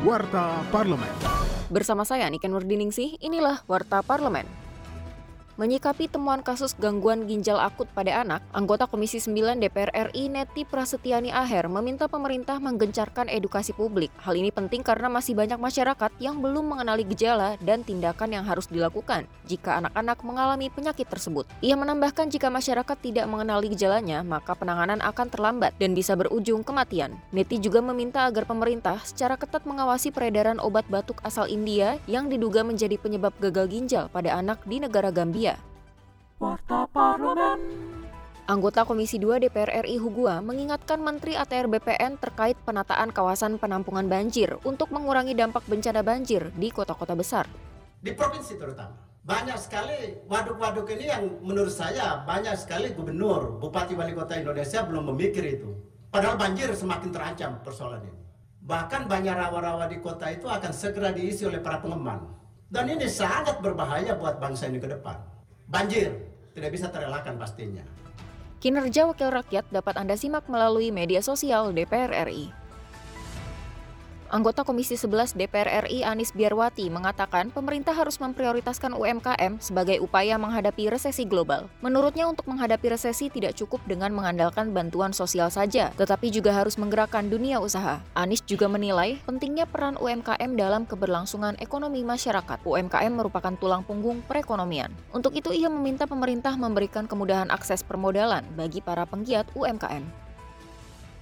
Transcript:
Warta Parlemen. Bersama saya Niken Nurdiningsih, inilah Warta Parlemen. Menyikapi temuan kasus gangguan ginjal akut pada anak, anggota Komisi 9 DPR RI Neti Prasetyani Aher meminta pemerintah menggencarkan edukasi publik. Hal ini penting karena masih banyak masyarakat yang belum mengenali gejala dan tindakan yang harus dilakukan jika anak-anak mengalami penyakit tersebut. Ia menambahkan jika masyarakat tidak mengenali gejalanya, maka penanganan akan terlambat dan bisa berujung kematian. Neti juga meminta agar pemerintah secara ketat mengawasi peredaran obat batuk asal India yang diduga menjadi penyebab gagal ginjal pada anak di negara Gambia. Warta Parlemen. Anggota Komisi 2 DPR RI Hugua mengingatkan Menteri ATR BPN terkait penataan kawasan penampungan banjir untuk mengurangi dampak bencana banjir di kota-kota besar. Di provinsi terutama. Banyak sekali waduk-waduk ini yang menurut saya banyak sekali gubernur, bupati, wali kota Indonesia belum memikir itu. Padahal banjir semakin terancam persoalan ini. Bahkan banyak rawa-rawa di kota itu akan segera diisi oleh para pengembang. Dan ini sangat berbahaya buat bangsa ini ke depan. Banjir, tidak bisa terelakkan pastinya. Kinerja Wakil Rakyat dapat Anda simak melalui media sosial DPR RI. Anggota Komisi 11 DPR RI Anis Biarwati mengatakan pemerintah harus memprioritaskan UMKM sebagai upaya menghadapi resesi global. Menurutnya untuk menghadapi resesi tidak cukup dengan mengandalkan bantuan sosial saja, tetapi juga harus menggerakkan dunia usaha. Anis juga menilai pentingnya peran UMKM dalam keberlangsungan ekonomi masyarakat. UMKM merupakan tulang punggung perekonomian. Untuk itu ia meminta pemerintah memberikan kemudahan akses permodalan bagi para penggiat UMKM.